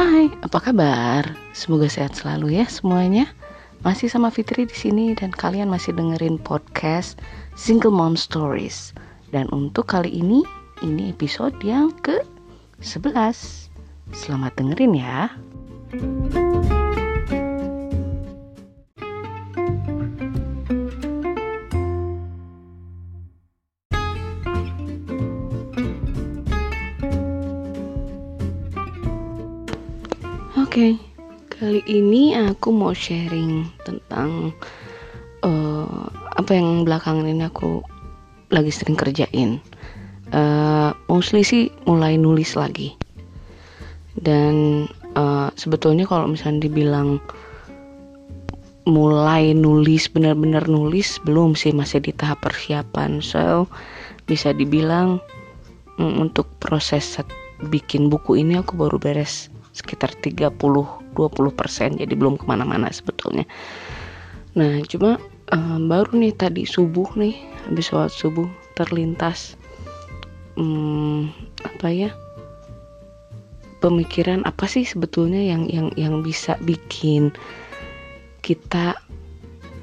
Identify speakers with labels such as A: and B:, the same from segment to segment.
A: Hai, apa kabar? Semoga sehat selalu ya semuanya. Masih sama Fitri di sini dan kalian masih dengerin podcast Single Mom Stories. Dan untuk kali ini, ini episode yang ke 11. Selamat dengerin ya. Oke, kali ini aku mau sharing tentang uh, apa yang belakangan ini aku lagi sering kerjain. Uh, mostly sih mulai nulis lagi. Dan uh, sebetulnya kalau misalnya dibilang mulai nulis benar-benar nulis belum sih masih di tahap persiapan. So bisa dibilang um, untuk proses bikin buku ini aku baru beres sekitar 30-20% jadi belum ke mana-mana sebetulnya. Nah cuma um, baru nih tadi subuh nih habis sholat subuh terlintas um, apa ya pemikiran apa sih sebetulnya yang yang yang bisa bikin kita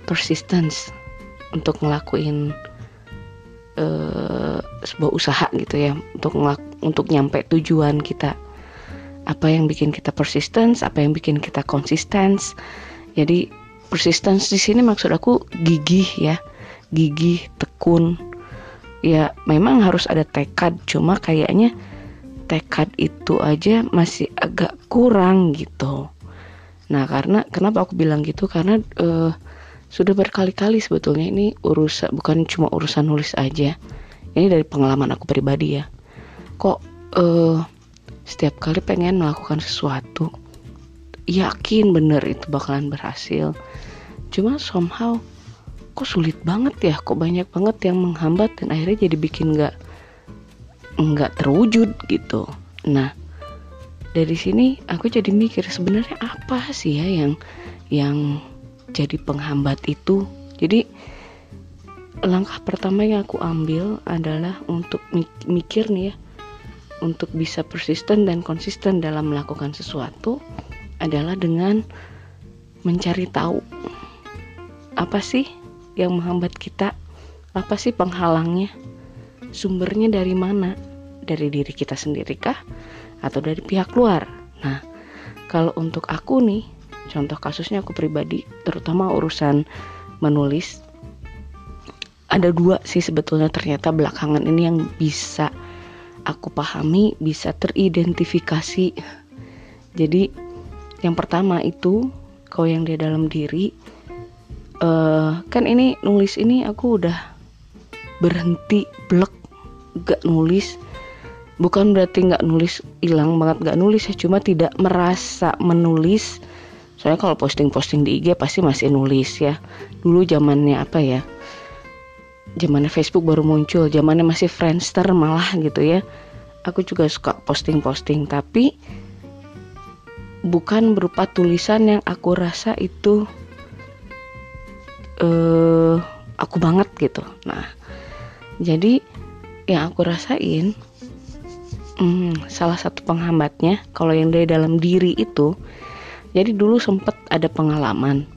A: persistence untuk ngelakuin uh, sebuah usaha gitu ya untuk ngelak untuk nyampe tujuan kita apa yang bikin kita persistence, apa yang bikin kita konsistens. Jadi persistence di sini maksud aku gigih ya, gigih, tekun. Ya memang harus ada tekad, cuma kayaknya tekad itu aja masih agak kurang gitu. Nah karena kenapa aku bilang gitu karena uh, sudah berkali-kali sebetulnya ini urusan bukan cuma urusan nulis aja. Ini dari pengalaman aku pribadi ya. Kok uh, setiap kali pengen melakukan sesuatu yakin bener itu bakalan berhasil. Cuma somehow kok sulit banget ya? Kok banyak banget yang menghambat dan akhirnya jadi bikin nggak nggak terwujud gitu. Nah dari sini aku jadi mikir sebenarnya apa sih ya yang yang jadi penghambat itu? Jadi langkah pertama yang aku ambil adalah untuk mikir nih ya untuk bisa persisten dan konsisten dalam melakukan sesuatu adalah dengan mencari tahu apa sih yang menghambat kita, apa sih penghalangnya, sumbernya dari mana, dari diri kita sendiri kah, atau dari pihak luar. Nah, kalau untuk aku nih, contoh kasusnya aku pribadi, terutama urusan menulis, ada dua sih sebetulnya ternyata belakangan ini yang bisa aku pahami bisa teridentifikasi. Jadi yang pertama itu kau yang di dalam diri uh, kan ini nulis ini aku udah berhenti blek gak nulis. Bukan berarti nggak nulis hilang banget nggak nulis ya cuma tidak merasa menulis. Soalnya kalau posting-posting di IG pasti masih nulis ya. Dulu zamannya apa ya zamannya Facebook baru muncul zamannya masih Friendster malah gitu ya. Aku juga suka posting-posting tapi bukan berupa tulisan yang aku rasa itu uh, aku banget gitu. Nah jadi yang aku rasain hmm, salah satu penghambatnya kalau yang dari dalam diri itu jadi dulu sempet ada pengalaman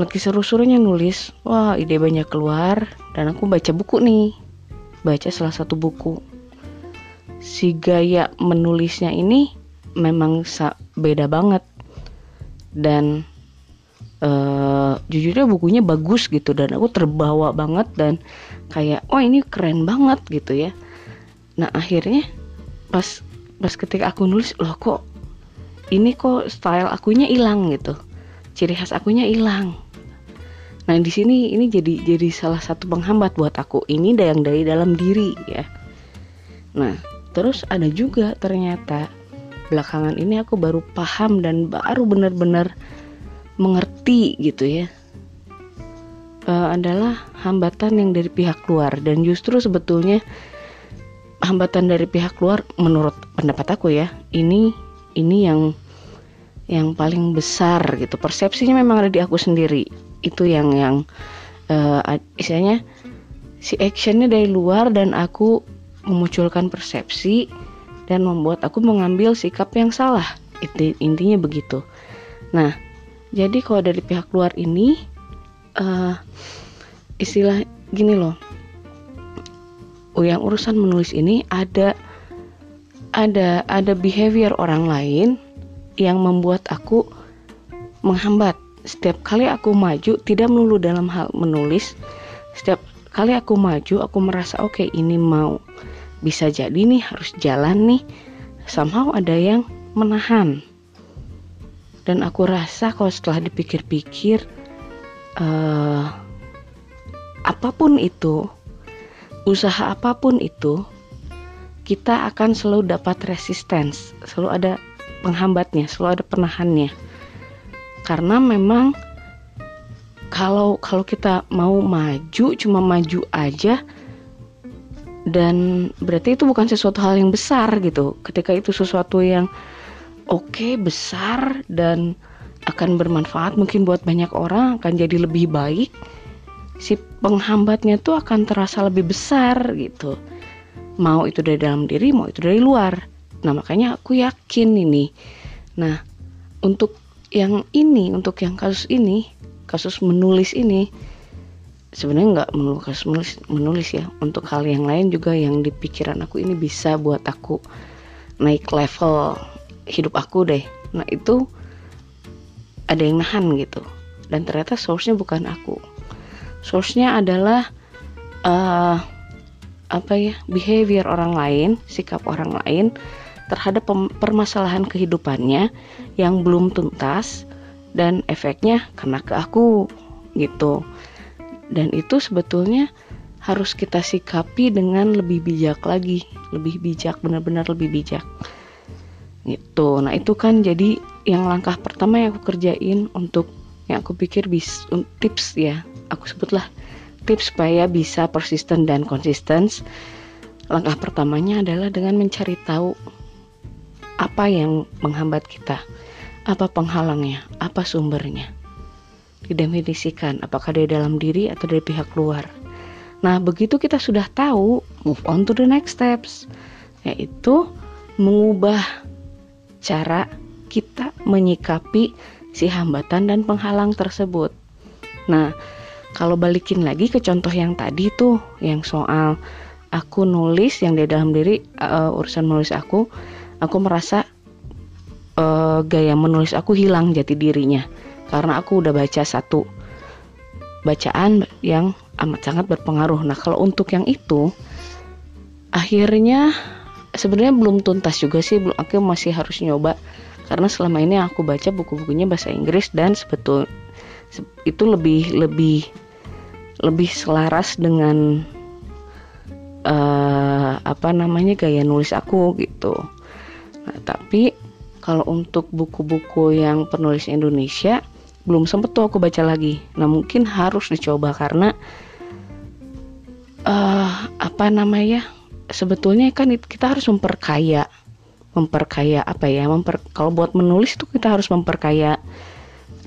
A: lagi seru-serunya nulis. Wah ide banyak keluar. Dan aku baca buku nih. Baca salah satu buku. Si gaya menulisnya ini memang beda banget. Dan uh, jujurnya bukunya bagus gitu. Dan aku terbawa banget dan kayak oh ini keren banget gitu ya. Nah akhirnya pas pas ketika aku nulis loh kok ini kok style akunya hilang gitu. Ciri khas akunya hilang Nah di sini ini jadi jadi salah satu penghambat buat aku. Ini yang dari dalam diri ya. Nah terus ada juga ternyata belakangan ini aku baru paham dan baru benar-benar mengerti gitu ya. Uh, adalah hambatan yang dari pihak luar dan justru sebetulnya hambatan dari pihak luar menurut pendapat aku ya ini ini yang yang paling besar gitu persepsinya memang ada di aku sendiri itu yang yang uh, istilahnya si actionnya dari luar dan aku memunculkan persepsi dan membuat aku mengambil sikap yang salah. Itu intinya begitu. Nah, jadi kalau dari pihak luar ini uh, istilah gini loh. Yang urusan menulis ini ada ada ada behavior orang lain yang membuat aku menghambat. Setiap kali aku maju tidak melulu dalam hal menulis. Setiap kali aku maju aku merasa oke okay, ini mau bisa jadi nih harus jalan nih. Somehow ada yang menahan. Dan aku rasa kalau setelah dipikir-pikir uh, apa pun itu, usaha apa pun itu kita akan selalu dapat resistance, selalu ada penghambatnya, selalu ada penahannya. Karena memang kalau kalau kita mau maju cuma maju aja dan berarti itu bukan sesuatu hal yang besar gitu. Ketika itu sesuatu yang oke, okay, besar dan akan bermanfaat mungkin buat banyak orang akan jadi lebih baik si penghambatnya tuh akan terasa lebih besar gitu. Mau itu dari dalam diri mau itu dari luar. Nah makanya aku yakin ini. Nah untuk yang ini untuk yang kasus ini kasus menulis ini sebenarnya nggak melulu kasus menulis, menulis ya. Untuk hal yang lain juga yang di pikiran aku ini bisa buat aku naik level hidup aku deh. Nah itu ada yang nahan gitu. Dan ternyata source-nya bukan aku. Source-nya adalah uh, apa ya behavior orang lain sikap orang lain terhadap permasalahan kehidupannya yang belum tuntas dan efeknya kena ke aku gitu. Dan itu sebetulnya harus kita sikapi dengan lebih bijak lagi lebih bijak benar-benar lebih bijak gitu. Nah itu kan jadi yang langkah pertama yang aku kerjain untuk yang aku pikir bis tips ya. Aku sebutlah tips supaya bisa persisten dan konsisten. Langkah pertamanya adalah dengan mencari tahu apa yang menghambat kita? Apa penghalangnya? Apa sumbernya? Didefinisikan apakah dari dalam diri atau dari pihak luar. Nah begitu kita sudah tahu move on to the next steps yaitu mengubah cara kita menyikapi si hambatan dan penghalang tersebut. Nah kalau balikin lagi ke contoh yang tadi tuh yang soal aku nulis yang di dalam diri uh, urusan menulis aku aku merasa uh, gaya menulis aku hilang jati dirinya. Karena aku udah baca satu bacaan yang amat sangat berpengaruh. Nah kalau untuk yang itu akhirnya sebenarnya belum tuntas juga sih. Belum aku masih harus nyoba. Karena selama ini aku baca buku-bukunya bahasa Inggris dan sebetul itu lebih lebih lebih selaras dengan uh, apa namanya gaya nulis aku gitu. Nah, tapi kalau untuk buku-buku yang penulis Indonesia belum sempet tuh aku baca lagi. Nah mungkin harus dicoba karena uh, apa namanya sebetulnya kan kita harus memperkaya memperkaya apa ya memper kalau buat menulis itu kita harus memperkaya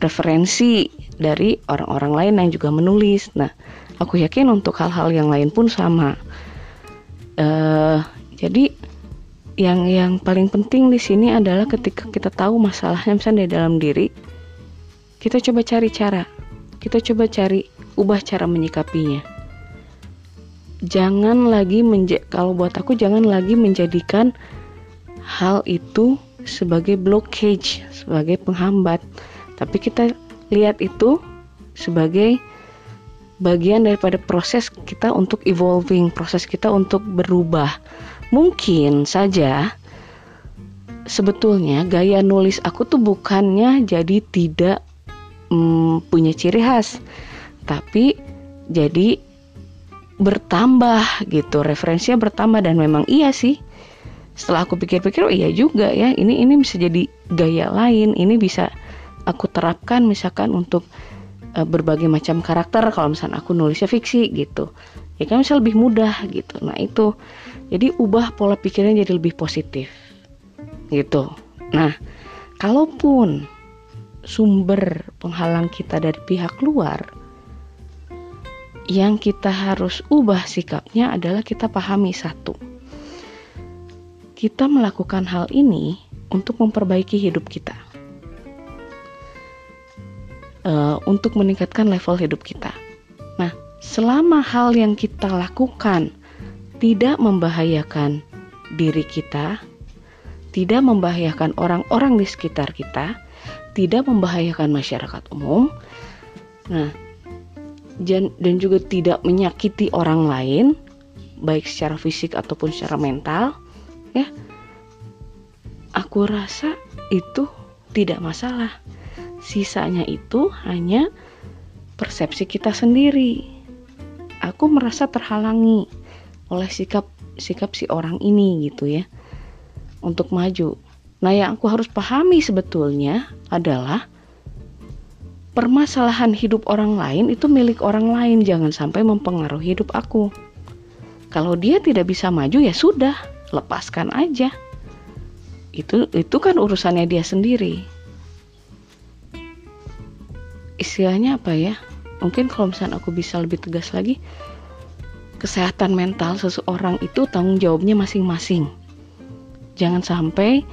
A: referensi dari orang-orang lain yang juga menulis. Nah, aku yakin untuk hal-hal yang lain pun sama. Uh, jadi yang yang paling penting di sini adalah ketika kita tahu masalahnya misalnya di dalam diri, kita coba cari cara, kita coba cari ubah cara menyikapinya. Jangan lagi menja kalau buat aku jangan lagi menjadikan hal itu sebagai blockage, sebagai penghambat tapi kita lihat itu sebagai bagian daripada proses kita untuk evolving, proses kita untuk berubah. Mungkin saja sebetulnya gaya nulis aku tuh bukannya jadi tidak mm, punya ciri khas, tapi jadi bertambah gitu, referensinya bertambah dan memang iya sih. Setelah aku pikir-pikir, oh iya juga ya, ini ini bisa jadi gaya lain, ini bisa aku terapkan misalkan untuk uh, berbagai macam karakter kalau misalnya aku nulisnya fiksi gitu ya kan bisa lebih mudah gitu. Nah itu. Jadi ubah pola pikirnya jadi lebih positif. Gitu. Nah kalaupun sumber penghalang kita dari pihak luar yang kita harus ubah sikapnya adalah kita pahami satu. Kita melakukan hal ini untuk memperbaiki hidup kita, uh, untuk meningkatkan level hidup kita. Nah, selama hal yang kita lakukan tidak membahayakan diri kita, tidak membahayakan orang-orang di sekitar kita, tidak membahayakan masyarakat umum. Nah, dan juga tidak menyakiti orang lain, baik secara fisik ataupun secara mental, ya. Aku rasa itu tidak masalah. Sisanya itu hanya persepsi kita sendiri. Aku merasa terhalangi oleh sikap sikap si orang ini gitu ya untuk maju. Nah, yang aku harus pahami sebetulnya adalah permasalahan hidup orang lain itu milik orang lain, jangan sampai mempengaruhi hidup aku. Kalau dia tidak bisa maju ya sudah, lepaskan aja. Itu itu kan urusannya dia sendiri. Istilahnya apa ya? Mungkin kalau misalnya aku bisa lebih tegas lagi, kesehatan mental seseorang itu tanggung jawabnya masing-masing. Jangan sampai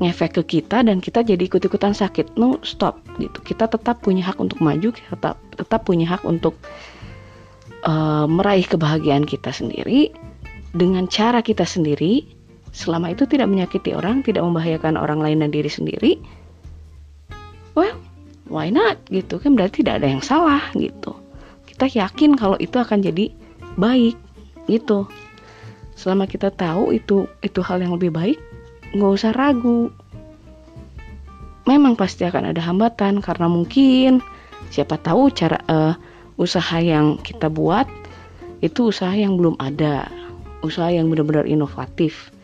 A: ngefek ke kita dan kita jadi ikut-ikutan sakit. No, stop gitu. Kita tetap punya hak untuk maju, kita tetap tetap punya hak untuk uh, meraih kebahagiaan kita sendiri dengan cara kita sendiri. Selama itu tidak menyakiti orang, tidak membahayakan orang lain dan diri sendiri. Well, why not? Gitu kan berarti tidak ada yang salah gitu. Kita yakin kalau itu akan jadi baik gitu. Selama kita tahu itu itu hal yang lebih baik nggak usah ragu. Memang pasti akan ada hambatan karena mungkin siapa tahu cara uh, usaha yang kita buat itu usaha yang belum ada usaha yang benar-benar inovatif.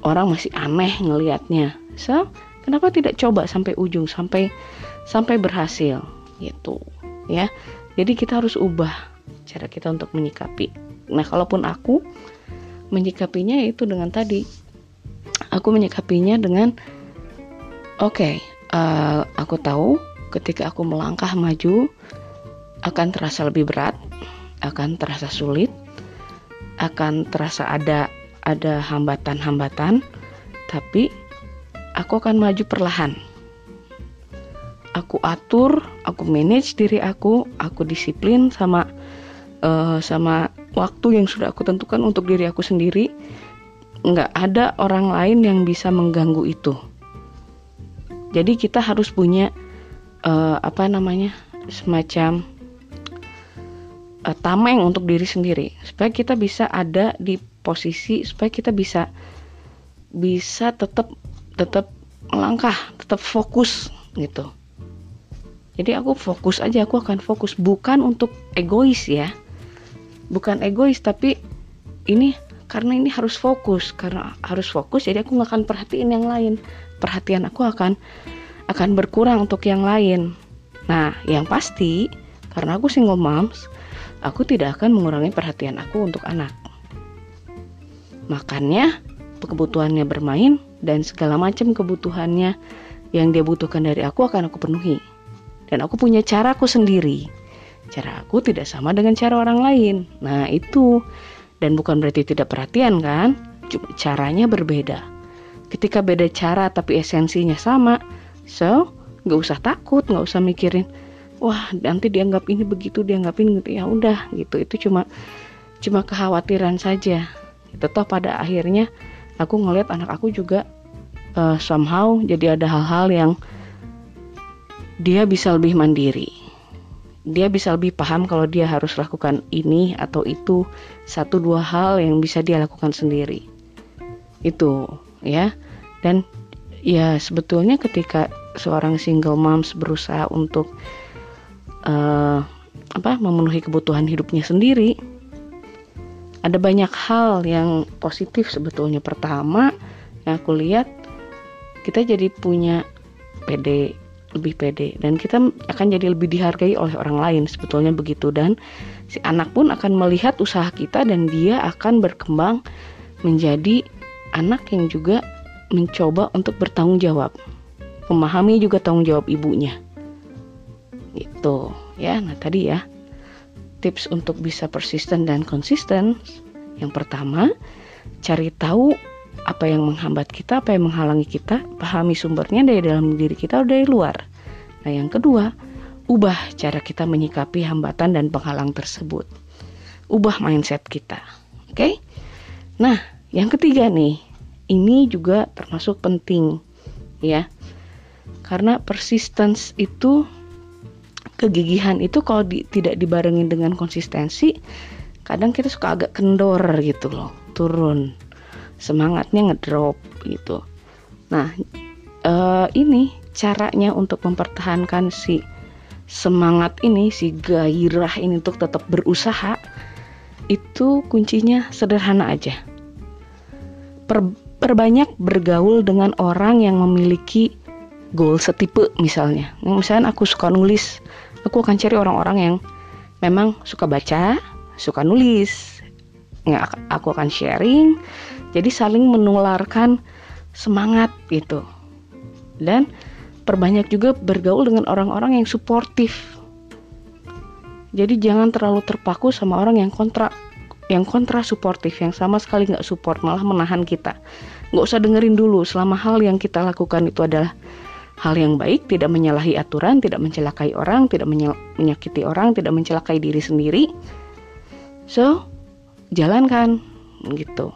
A: Orang masih aneh ngelihatnya. So kenapa tidak coba sampai ujung sampai sampai berhasil gitu ya jadi kita harus ubah cara kita untuk menyikapi. Nah, kalaupun aku menyikapinya itu dengan tadi, aku menyikapinya dengan oke, okay, uh, eh, aku tahu ketika aku melangkah maju akan terasa lebih berat, akan terasa sulit, akan terasa ada ada hambatan-hambatan, tapi aku akan maju perlahan. Aku atur, aku manage diri aku, aku disiplin sama uh, sama waktu yang sudah aku tentukan untuk diri aku sendiri. Nggak ada orang lain yang bisa mengganggu itu. Jadi kita harus punya uh, apa namanya semacam uh, tameng untuk diri sendiri. Supaya kita bisa ada di posisi supaya kita bisa bisa tetap tetap melangkah tetap fokus gitu jadi aku fokus aja aku akan fokus. Bukan untuk egois ya. Bukan egois tapi ini karena ini harus fokus. Karena harus fokus jadi aku nggak akan perhatiin yang lain. Perhatian aku akan akan berkurang untuk yang lain. Nah yang pasti karena aku single moms aku tidak akan mengurangi perhatian aku untuk anak. Makannya kebutuhannya bermain dan segala macam kebutuhannya yang dia butuhkan dari aku akan aku penuhi dan aku punya caraku sendiri Cara aku tidak sama dengan cara orang lain. Nah, itu. Dan bukan berarti tidak perhatian kan? Cuma caranya berbeda. Ketika beda cara tapi esensinya sama, so nggak usah takut, nggak usah mikirin, wah nanti dianggap ini begitu, dianggap ini gitu. Ya udah gitu. Itu cuma cuma kekhawatiran saja. Itu toh pada akhirnya aku ngeliat anak aku juga uh, somehow jadi ada hal-hal yang dia bisa lebih mandiri. Dia bisa lebih paham kalau dia harus lakukan ini atau itu satu dua hal yang bisa dia lakukan sendiri. Itu ya. Dan ya sebetulnya ketika seorang single moms berusaha untuk uh, apa memenuhi kebutuhan hidupnya sendiri ada banyak hal yang positif sebetulnya. Pertama yang aku lihat kita jadi punya PD lebih pede. Dan kita akan jadi lebih dihargai oleh orang lain sebetulnya begitu. Dan si anak pun akan melihat usaha kita dan dia akan berkembang menjadi anak yang juga mencoba untuk bertanggung jawab. Memahami juga tanggung jawab ibunya. Itu ya nah tadi ya. Tips untuk bisa persisten dan konsisten. Yang pertama cari tahu apa yang menghambat kita, apa yang menghalangi kita, pahami sumbernya dari dalam diri kita atau dari luar. Nah, yang kedua, ubah cara kita menyikapi hambatan dan penghalang tersebut. Ubah mindset kita. Oke? Okay? Nah, yang ketiga nih, ini juga termasuk penting ya. Karena persistence itu kegigihan itu kalau di, tidak dibarengin dengan konsistensi, kadang kita suka agak kendor gitu loh, turun. Semangatnya ngedrop gitu. Nah, uh, ini caranya untuk mempertahankan si semangat ini, si gairah ini untuk tetap berusaha, itu kuncinya sederhana aja. Per, perbanyak bergaul dengan orang yang memiliki goal setipe misalnya. Misalnya aku suka nulis, aku akan cari orang-orang yang memang suka baca, suka nulis. Nggak, aku akan sharing, jadi saling menularkan semangat gitu. Dan perbanyak juga bergaul dengan orang-orang yang suportif. Jadi jangan terlalu terpaku sama orang yang kontra yang kontra suportif, yang sama sekali nggak support, malah menahan kita. Nggak usah dengerin dulu selama hal yang kita lakukan itu adalah hal yang baik, tidak menyalahi aturan, tidak mencelakai orang, tidak menyakiti orang, tidak mencelakai diri sendiri. So, jalankan gitu.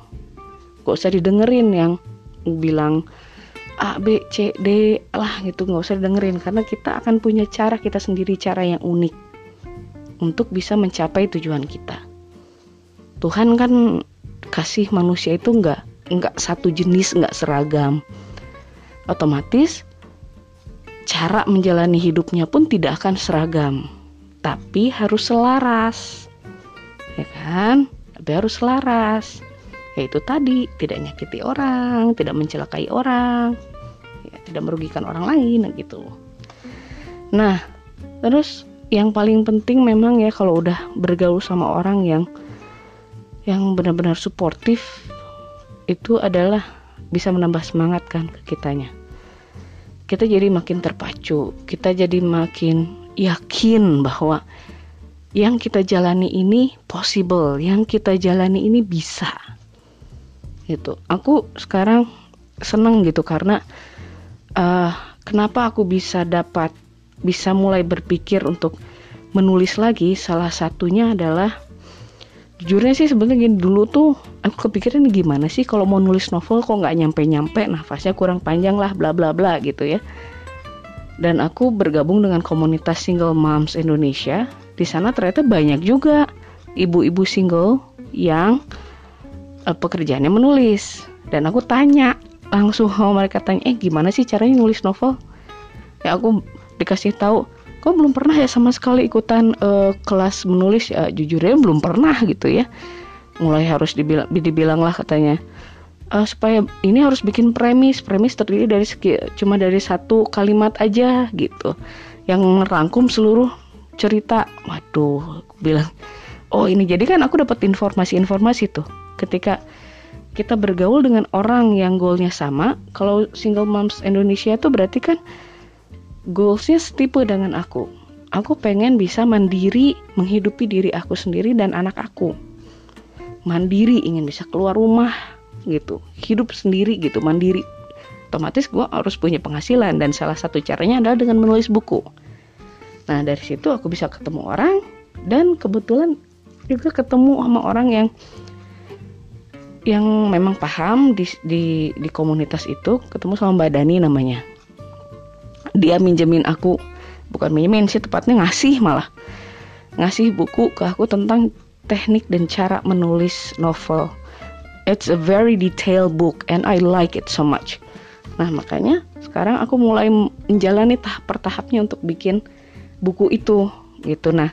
A: Gak usah didengerin yang bilang A, B, C, D lah gitu nggak usah dengerin karena kita akan punya cara kita sendiri cara yang unik untuk bisa mencapai tujuan kita. Tuhan kan kasih manusia itu nggak nggak satu jenis nggak seragam. Otomatis cara menjalani hidupnya pun tidak akan seragam, tapi harus selaras, ya kan? Tapi harus selaras yaitu tadi tidak nyakiti orang, tidak mencelakai orang, ya, tidak merugikan orang lain gitu. Nah, terus yang paling penting memang ya kalau udah bergaul sama orang yang yang benar-benar suportif itu adalah bisa menambah semangat kan ke kitanya. Kita jadi makin terpacu, kita jadi makin yakin bahwa yang kita jalani ini possible, yang kita jalani ini bisa. Gitu. Aku sekarang seneng gitu karena uh, kenapa aku bisa dapat bisa mulai berpikir untuk menulis lagi? Salah satunya adalah jujurnya sih sebenarnya dulu tuh aku kepikiran gimana sih kalau mau nulis novel kok nggak nyampe nyampe nafasnya kurang panjang lah bla bla bla gitu ya. Dan aku bergabung dengan komunitas single moms Indonesia di sana ternyata banyak juga ibu-ibu single yang uh, pekerjaannya menulis. Dan aku tanya langsung sama mereka tanya eh gimana sih caranya nulis novel? Ya aku dikasih tahu kok belum pernah ya sama sekali ikutan uh, kelas menulis? Ya jujurnya belum pernah gitu ya. Mulai harus dibilang dibilang lah katanya. Uh, supaya ini harus bikin premis premis terdiri dari segi, cuma dari satu kalimat aja gitu. Yang merangkum seluruh cerita. Waduh bilang oh ini. Jadi kan aku dapat informasi-informasi tuh ketika kita bergaul dengan orang yang goalnya sama kalau single moms Indonesia itu berarti kan goalsnya setipe dengan aku. Aku pengen bisa mandiri menghidupi diri aku sendiri dan anak aku. Mandiri ingin bisa keluar rumah gitu. Hidup sendiri gitu mandiri. Otomatis gue harus punya penghasilan dan salah satu caranya adalah dengan menulis buku nah dari situ aku bisa ketemu orang dan kebetulan juga ketemu sama orang yang yang memang paham di, di di komunitas itu ketemu sama Mbak Dani namanya. Dia minjemin aku bukan minjemin sih tepatnya ngasih malah. Ngasih buku ke aku tentang teknik dan cara menulis novel. It's a very detailed book and I like it so much. Nah makanya sekarang aku mulai menjalani tahap per tahapnya untuk bikin buku itu gitu nah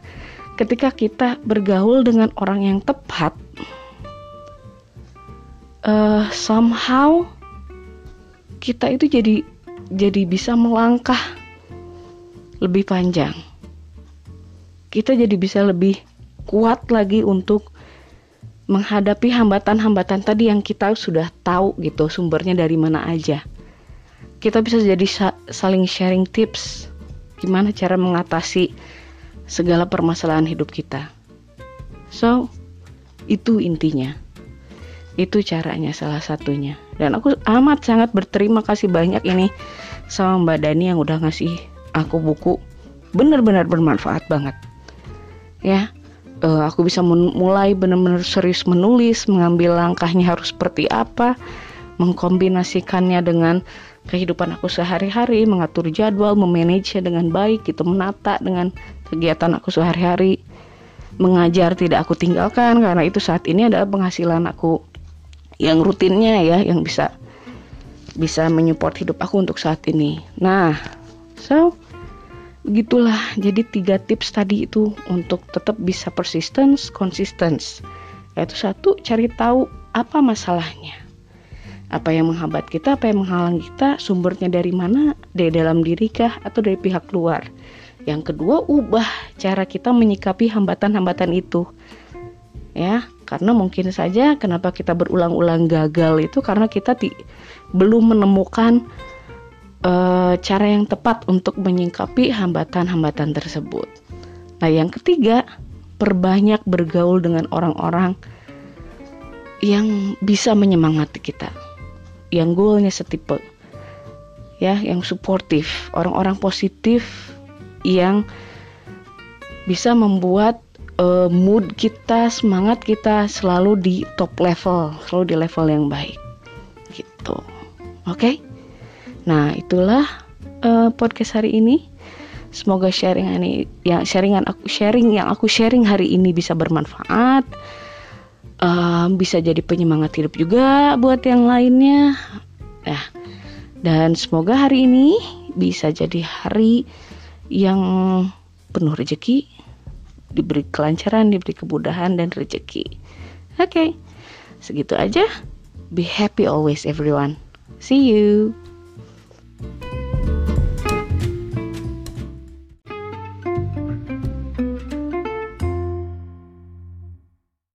A: ketika kita bergaul dengan orang yang tepat uh, somehow kita itu jadi jadi bisa melangkah lebih panjang. Kita jadi bisa lebih kuat lagi untuk menghadapi hambatan-hambatan tadi yang kita sudah tahu gitu sumbernya dari mana aja. Kita bisa jadi sa saling sharing tips gimana cara mengatasi segala permasalahan hidup kita. So, itu intinya. Itu caranya salah satunya. Dan aku amat sangat berterima kasih banyak ini sama Mbak Dani yang udah ngasih aku buku benar-benar bermanfaat banget. Ya, uh, aku bisa mulai benar-benar serius menulis, mengambil langkahnya harus seperti apa, mengkombinasikannya dengan kehidupan aku sehari-hari, mengatur jadwal, memanage dengan baik, gitu, menata dengan kegiatan aku sehari-hari. Mengajar tidak aku tinggalkan karena itu saat ini adalah penghasilan aku yang rutinnya ya, yang bisa bisa menyupport hidup aku untuk saat ini. Nah, so begitulah. Jadi tiga tips tadi itu untuk tetap bisa persistence, consistence. Yaitu satu, cari tahu apa masalahnya apa yang menghambat kita, apa yang menghalang kita, sumbernya dari mana, dari dalam diri kah atau dari pihak luar. Yang kedua, ubah cara kita menyikapi hambatan-hambatan itu. Ya, karena mungkin saja kenapa kita berulang-ulang gagal itu karena kita belum menemukan uh, cara yang tepat untuk menyikapi hambatan-hambatan tersebut. Nah, yang ketiga, perbanyak bergaul dengan orang-orang yang bisa menyemangati kita yang goalnya setipe ya yang suportif orang-orang positif yang bisa membuat uh, mood kita semangat kita selalu di top level selalu di level yang baik gitu. Oke? Okay? nah itulah uh, podcast hari ini. Semoga sharing ini yang sharingan aku sharing yang aku sharing hari ini bisa bermanfaat uh, bisa jadi penyemangat hidup juga buat yang lainnya. Nah, dan semoga hari ini bisa jadi hari yang penuh rezeki, diberi kelancaran, diberi kemudahan dan rezeki. Oke, okay. segitu aja. Be happy always everyone. See you.